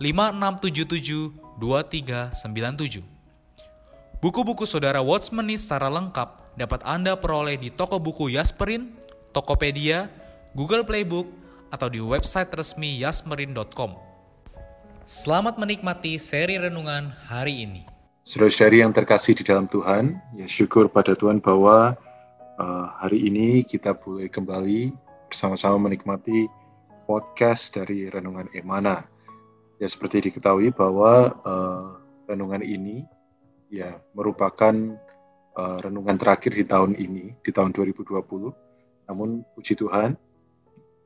5677 2397. Buku-buku saudara Watchmeni secara lengkap dapat Anda peroleh di toko buku Yasmerin, Tokopedia, Google Playbook, atau di website resmi yasmerin.com. Selamat menikmati seri renungan hari ini. Saudara-saudari yang terkasih di dalam Tuhan, ya syukur pada Tuhan bahwa uh, hari ini kita boleh kembali bersama-sama menikmati podcast dari Renungan Emana. Ya seperti diketahui bahwa uh, renungan ini ya merupakan uh, renungan terakhir di tahun ini, di tahun 2020. Namun puji Tuhan,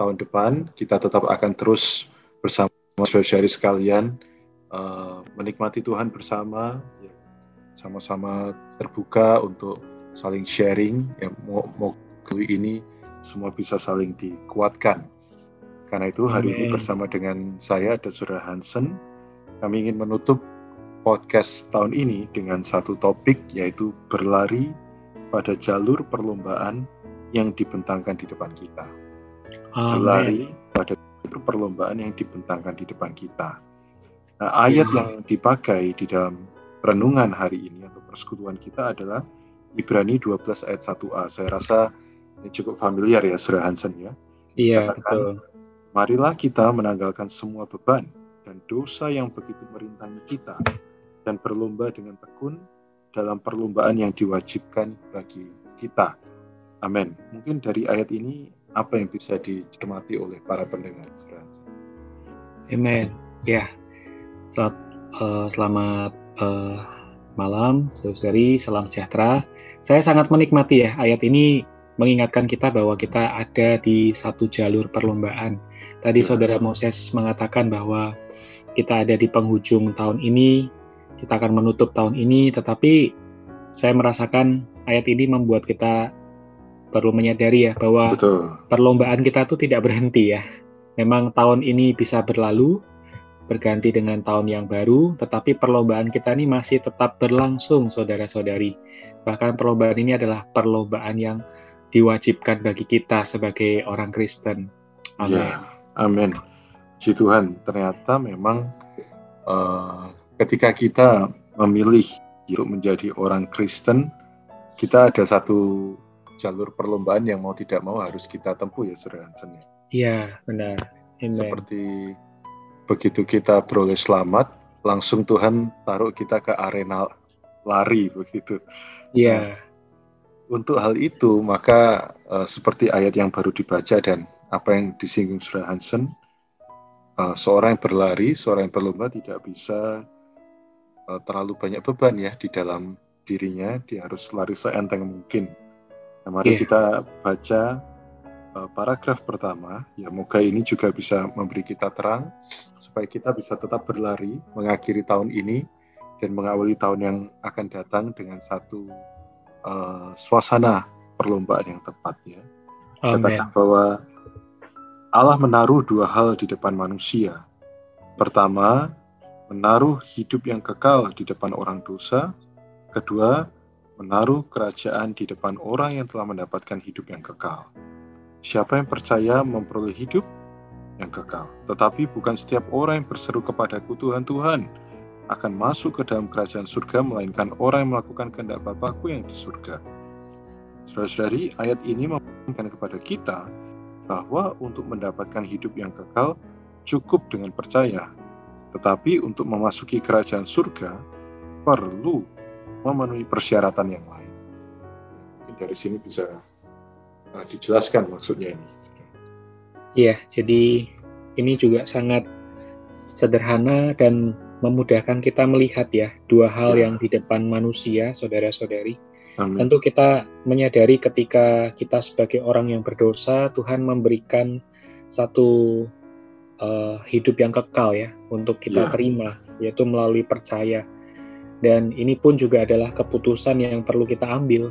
tahun depan kita tetap akan terus bersama saudara-saudari sekalian uh, menikmati Tuhan bersama, ya, sama-sama terbuka untuk saling sharing. Ya, mau, mau ini semua bisa saling dikuatkan karena itu hari Amen. ini bersama dengan saya ada Surya Hansen, kami ingin menutup podcast tahun ini dengan satu topik yaitu berlari pada jalur perlombaan yang dibentangkan di depan kita. Amen. Berlari pada jalur perlombaan yang dibentangkan di depan kita. Nah, ayat ya. yang dipakai di dalam renungan hari ini atau persekutuan kita adalah Ibrani 12 ayat 1a. Saya rasa ini cukup familiar ya Surya Hansen ya. Iya, betul Marilah kita menanggalkan semua beban dan dosa yang begitu merintangi kita dan berlomba dengan tekun dalam perlombaan yang diwajibkan bagi kita. Amin. Mungkin dari ayat ini apa yang bisa dicermati oleh para pendengar? Amin. Ya. Selamat, uh, selamat uh, malam, saudari. Salam sejahtera. Saya sangat menikmati ya ayat ini mengingatkan kita bahwa kita ada di satu jalur perlombaan Tadi ya. saudara Moses mengatakan bahwa kita ada di penghujung tahun ini, kita akan menutup tahun ini, tetapi saya merasakan ayat ini membuat kita perlu menyadari ya bahwa Betul. perlombaan kita tuh tidak berhenti ya. Memang tahun ini bisa berlalu, berganti dengan tahun yang baru, tetapi perlombaan kita ini masih tetap berlangsung, saudara-saudari. Bahkan perlombaan ini adalah perlombaan yang diwajibkan bagi kita sebagai orang Kristen. Amin. Ya. Amin. Puji Tuhan, ternyata memang uh, ketika kita memilih untuk menjadi orang Kristen, kita ada satu jalur perlombaan yang mau tidak mau harus kita tempuh ya, Saudara Hansen. Ya. Iya, benar. Amen. Seperti begitu kita beroleh selamat, langsung Tuhan taruh kita ke arena lari begitu. Iya. Nah, untuk hal itu, maka uh, seperti ayat yang baru dibaca dan apa yang disinggung Surah Hansen, uh, seorang yang berlari, seorang yang berlomba tidak bisa uh, terlalu banyak beban ya di dalam dirinya, dia harus lari seenteng mungkin. Nah, mari yeah. kita baca uh, paragraf pertama, ya moga ini juga bisa memberi kita terang supaya kita bisa tetap berlari mengakhiri tahun ini dan mengawali tahun yang akan datang dengan satu uh, suasana perlombaan yang tepat ya. Katakan bahwa Allah menaruh dua hal di depan manusia. Pertama, menaruh hidup yang kekal di depan orang dosa. Kedua, menaruh kerajaan di depan orang yang telah mendapatkan hidup yang kekal. Siapa yang percaya memperoleh hidup yang kekal, tetapi bukan setiap orang yang berseru kepadaku Tuhan Tuhan akan masuk ke dalam kerajaan surga, melainkan orang yang melakukan kehendak Bapakku yang di surga. Saudara-saudari, ayat ini memberikan kepada kita bahwa untuk mendapatkan hidup yang kekal cukup dengan percaya Tetapi untuk memasuki kerajaan surga perlu memenuhi persyaratan yang lain. Mungkin dari sini bisa uh, dijelaskan maksudnya ini. Iya, jadi ini juga sangat sederhana dan memudahkan kita melihat ya dua hal ya. yang di depan manusia, saudara-saudari. Tentu kita menyadari ketika kita sebagai orang yang berdosa, Tuhan memberikan satu uh, hidup yang kekal ya untuk kita ya. terima, yaitu melalui percaya. Dan ini pun juga adalah keputusan yang perlu kita ambil.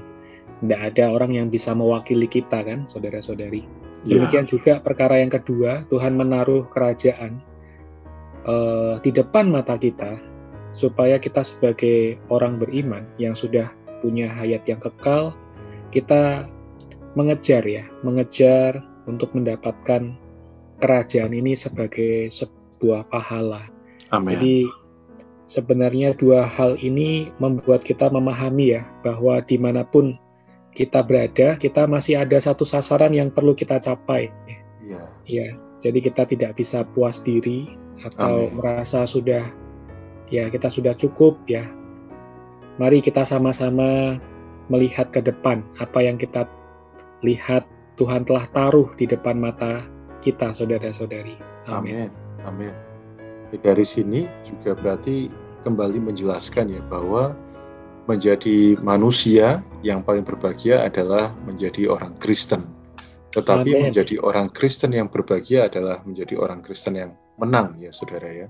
Tidak ada orang yang bisa mewakili kita kan, saudara-saudari. Ya. Demikian juga perkara yang kedua, Tuhan menaruh kerajaan uh, di depan mata kita supaya kita sebagai orang beriman yang sudah punya hayat yang kekal, kita mengejar ya, mengejar untuk mendapatkan kerajaan ini sebagai sebuah pahala. Amin. Jadi sebenarnya dua hal ini membuat kita memahami ya bahwa di mana pun kita berada, kita masih ada satu sasaran yang perlu kita capai. Iya. Ya, jadi kita tidak bisa puas diri atau Amin. merasa sudah ya kita sudah cukup ya Mari kita sama-sama melihat ke depan apa yang kita lihat Tuhan telah taruh di depan mata kita, saudara-saudari. Amin. Amin. Dari sini juga berarti kembali menjelaskan ya bahwa menjadi manusia yang paling berbahagia adalah menjadi orang Kristen. Tetapi Amen. menjadi orang Kristen yang berbahagia adalah menjadi orang Kristen yang menang ya saudara ya.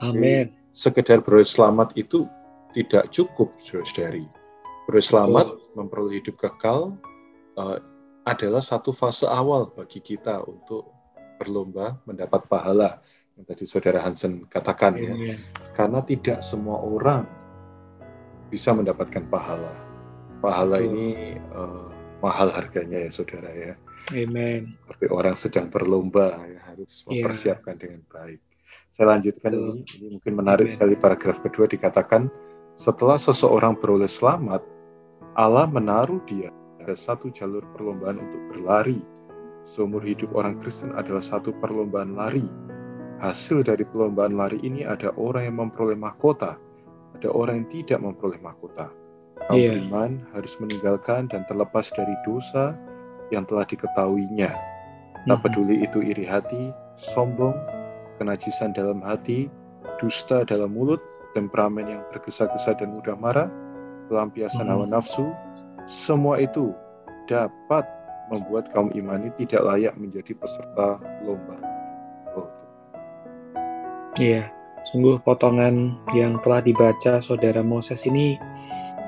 Amin. sekedar beroleh selamat itu tidak cukup, saudari. Beroleh selamat, oh. memperoleh hidup kekal uh, adalah satu fase awal bagi kita untuk berlomba mendapat pahala yang tadi saudara Hansen katakan ya. Iya. Karena tidak semua orang bisa mendapatkan pahala. Pahala oh. ini uh, mahal harganya ya saudara ya. Amen. Seperti orang sedang berlomba ya, harus iya. mempersiapkan yeah. dengan baik. Saya lanjutkan ini, ini mungkin menarik Amen. sekali paragraf kedua dikatakan setelah seseorang beroleh selamat, Allah menaruh dia pada satu jalur perlombaan untuk berlari. Seumur hidup orang Kristen adalah satu perlombaan lari. Hasil dari perlombaan lari ini ada orang yang memperoleh mahkota, ada orang yang tidak memperoleh mahkota. Kaum yeah. beriman harus meninggalkan dan terlepas dari dosa yang telah diketahuinya. Tak mm-hmm. peduli itu iri hati, sombong, kenajisan dalam hati, dusta dalam mulut, temperamen yang tergesa-gesa dan mudah marah, pelampiasan hawa hmm. nafsu, semua itu dapat membuat kaum imani tidak layak menjadi peserta lomba. Oh. Iya, sungguh potongan yang telah dibaca saudara Moses ini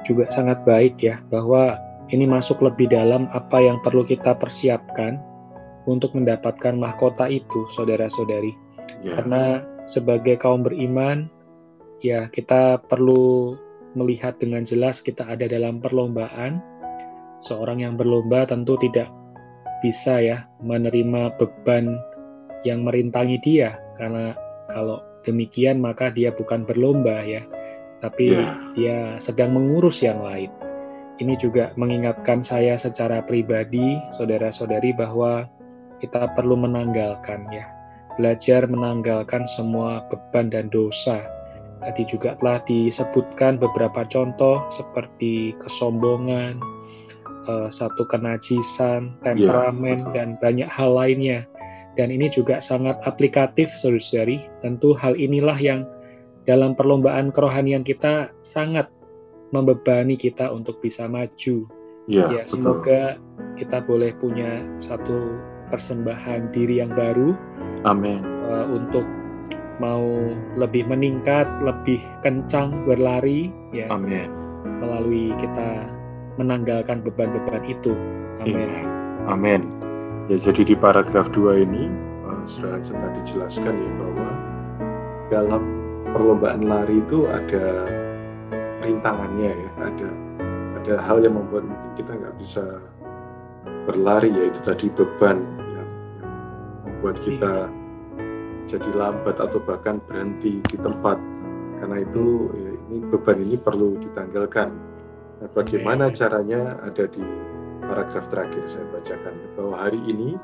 juga sangat baik ya, bahwa ini masuk lebih dalam apa yang perlu kita persiapkan untuk mendapatkan mahkota itu, saudara-saudari. Yeah. Karena sebagai kaum beriman, ya kita perlu melihat dengan jelas kita ada dalam perlombaan. Seorang yang berlomba tentu tidak bisa ya menerima beban yang merintangi dia karena kalau demikian maka dia bukan berlomba ya, tapi yeah. dia sedang mengurus yang lain. Ini juga mengingatkan saya secara pribadi, saudara-saudari bahwa kita perlu menanggalkan ya, belajar menanggalkan semua beban dan dosa Tadi juga telah disebutkan beberapa contoh seperti kesombongan, uh, satu kenajisan, temperamen, ya, dan banyak hal lainnya. Dan ini juga sangat aplikatif, saudari. Tentu hal inilah yang dalam perlombaan kerohanian kita sangat membebani kita untuk bisa maju. Ya, ya semoga kita boleh punya satu persembahan diri yang baru. Amin. Uh, untuk mau lebih meningkat, lebih kencang berlari ya. Amin. Melalui kita menanggalkan beban-beban itu. Amin. Amin. Ya jadi di paragraf 2 ini uh, sudah sempat dijelaskan ya bahwa dalam perlombaan lari itu ada rintangannya ya, ada ada hal yang membuat mungkin kita nggak bisa berlari yaitu tadi beban yang, yang membuat kita iya jadi lambat atau bahkan berhenti di tempat. Karena itu ya, ini beban ini perlu ditanggalkan. Nah, bagaimana caranya ada di paragraf terakhir saya bacakan bahwa hari ini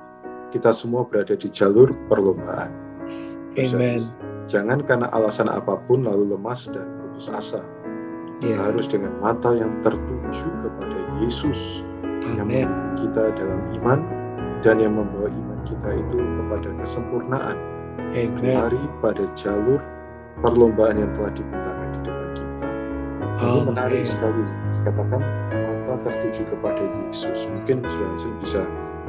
kita semua berada di jalur perlombaan. Amen. Jangan karena alasan apa pun lalu lemas dan putus asa. Kita Ya. harus dengan mata yang tertuju kepada Yesus yang Amin. membimbing kita dalam iman dan yang membawa iman kita itu kepada kesempurnaan. Berlari pada jalur perlombaan yang telah dibentangkan di depan kita. Ini Amin. menarik sekali dikatakan mata tertuju kepada Yesus. Mungkin Hansen bisa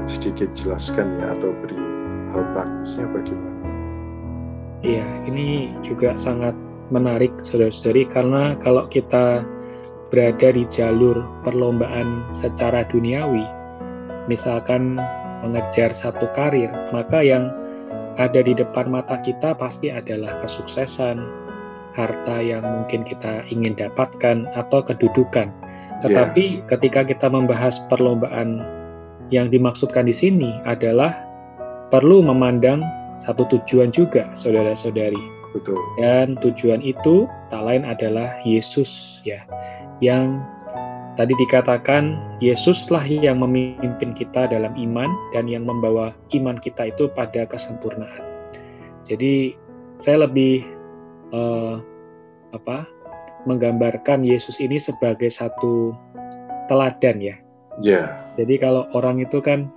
sedikit jelaskan ya atau beri hal praktisnya bagaimana. Iya, ini juga sangat menarik saudara-saudari karena kalau kita berada di jalur perlombaan secara duniawi, misalkan mengejar satu karir, maka yang ada di depan mata kita pasti adalah kesuksesan, harta yang mungkin kita ingin dapatkan atau kedudukan. Tetapi ketika kita membahas perlombaan yang dimaksudkan di sini adalah perlu memandang satu tujuan juga, saudara-saudari. Betul. Dan tujuan itu tak lain adalah Yesus ya. Yang tadi dikatakan Yesuslah yang memimpin kita dalam iman dan yang membawa iman kita itu pada kesempurnaan. Jadi saya lebih eh, apa? menggambarkan Yesus ini sebagai satu teladan ya. Ya, Jadi kalau orang itu kan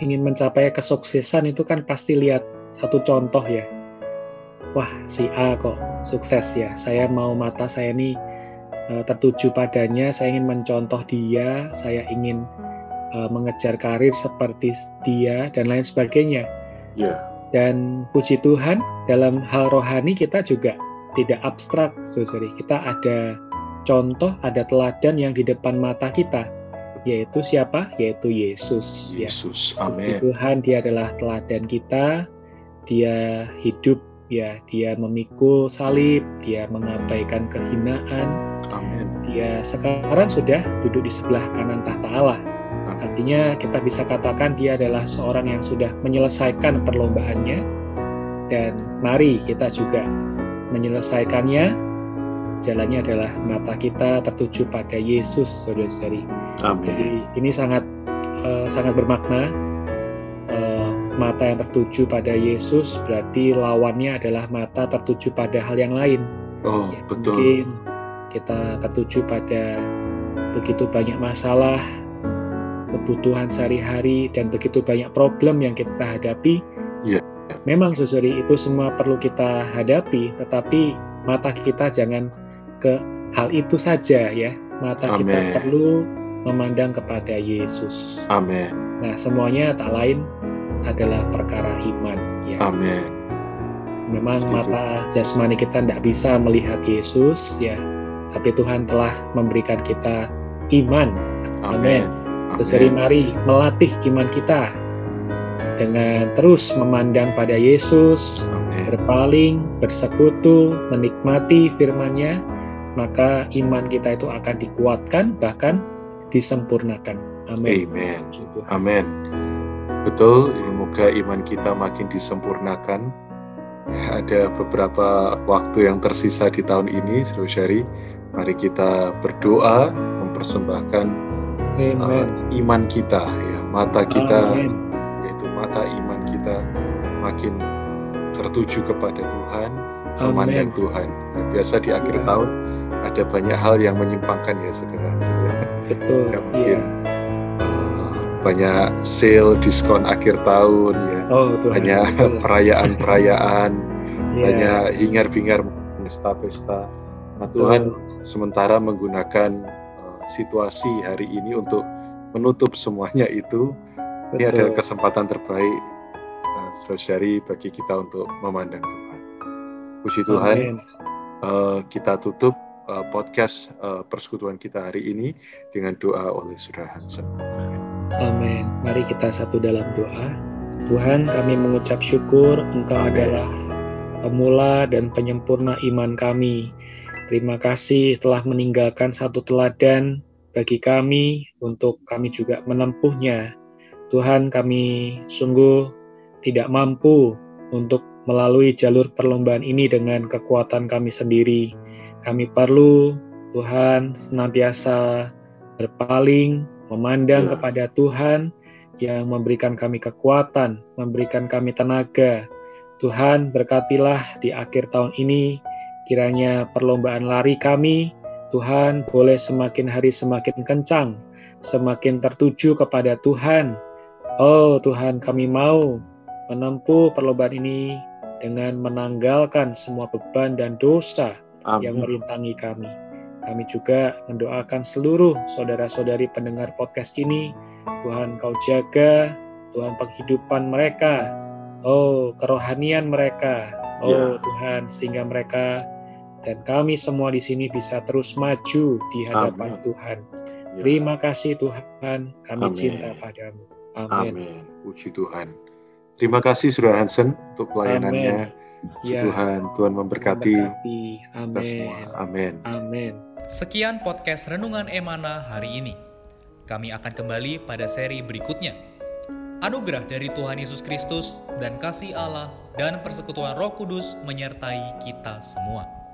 ingin mencapai kesuksesan itu kan pasti lihat satu contoh ya. Wah, si A kok sukses ya. Saya mau mata saya ini tertuju padanya, saya ingin mencontoh dia, saya ingin eh, mengejar karir seperti dia dan lain sebagainya. ya, Dan puji Tuhan, dalam hal rohani kita juga tidak abstrak, saudari. Kita ada contoh, ada teladan yang di depan mata kita, yaitu siapa? Yaitu Yesus. Ya. Yesus. Puji Amin. Tuhan, Dia adalah teladan kita. Dia hidup, ya, Dia memikul salib, Dia mengabaikan kehinaan, Amin. Dia sekarang sudah duduk di sebelah kanan tahta Allah. Artinya kita bisa katakan dia adalah seorang yang sudah menyelesaikan perlombaannya dan mari kita juga menyelesaikannya. Jalannya adalah mata kita tertuju pada Yesus, saudara-saudari. Amin. Jadi ini sangat eh, sangat bermakna. Eh, mata yang tertuju pada Yesus berarti lawannya adalah mata tertuju pada hal yang lain. Oh, Ya, betul. Mungkin kita tertuju pada begitu banyak masalah, kebutuhan sehari-hari, dan begitu banyak problem yang kita hadapi. Iya. Memang, Susuri, itu semua perlu kita hadapi, tetapi mata kita jangan ke hal itu saja ya. Mata kita Amin. perlu memandang kepada Yesus. Amin. Nah, semuanya tak lain adalah perkara iman. Ya. Amin. Memang mata jasmani kita tidak bisa melihat Yesus, ya, tapi Tuhan telah memberikan kita iman. Amin. Terus dari mari melatih iman kita dengan terus memandang pada Yesus, Amin. berpaling, bersekutu, menikmati firman-Nya, maka iman kita itu akan dikuatkan bahkan disempurnakan. Amin. Amin. Betul, semoga iman kita makin disempurnakan. Ada beberapa waktu yang tersisa di tahun ini, Saudari. Mari kita berdoa, mempersembahkan Amin. uh, iman kita, ya, mata kita, Amin. yaitu mata iman kita makin tertuju kepada Tuhan, memandang. Tuhan. Nah, biasa di akhir Ya. tahun ada banyak hal yang menyimpangkan ya, saudara. Betul. Ya, Iya. mungkin uh, banyak sale, diskon akhir tahun, ya. Oh, banyak Betul. perayaan-perayaan, Iya. banyak hingar-bingar pesta-pesta. Nah, Tuhan sementara menggunakan uh, situasi hari ini untuk menutup semuanya itu. Ini Betul. adalah kesempatan terbaik uh, saudari bagi kita untuk memandang Tuhan. Puji Tuhan, uh, kita tutup uh, podcast uh, persekutuan kita hari ini dengan doa oleh Saudara Hansen. Amin. Mari kita satu dalam doa. Tuhan, kami mengucap syukur Engkau Amin. adalah pemula dan penyempurna iman kami. Terima kasih telah meninggalkan satu teladan bagi kami untuk kami juga menempuhnya. Tuhan, kami sungguh tidak mampu untuk melalui jalur perlombaan ini dengan kekuatan kami sendiri. Kami perlu Tuhan senantiasa berpaling, memandang Ya. kepada Tuhan yang memberikan kami kekuatan, memberikan kami tenaga Tuhan berkatilah di akhir tahun ini, kiranya perlombaan lari kami, Tuhan boleh semakin hari semakin kencang, semakin tertuju kepada Tuhan. Oh Tuhan kami mau menempuh perlombaan ini dengan menanggalkan semua beban dan dosa Amin. yang merintangi kami. Kami juga mendoakan seluruh saudara-saudari pendengar podcast ini, Tuhan kau jaga, Tuhan penghidupan mereka, oh kerohanian mereka, oh yeah. Tuhan sehingga mereka dan kami semua di sini bisa terus maju di hadapan Amin. Tuhan. Ya. Terima kasih Tuhan, kami Amin. cinta padamu. Amin. Amin. Puji Tuhan. Terima kasih Saudara Hansen untuk pelayanannya. Puji ya. Tuhan, Tuhan memberkati, memberkati. Amin. kita semua. Amin. Amin. Sekian podcast Renungan Emana hari ini. Kami akan kembali pada seri berikutnya. Anugerah dari Tuhan Yesus Kristus dan kasih Allah dan persekutuan Roh Kudus menyertai kita semua.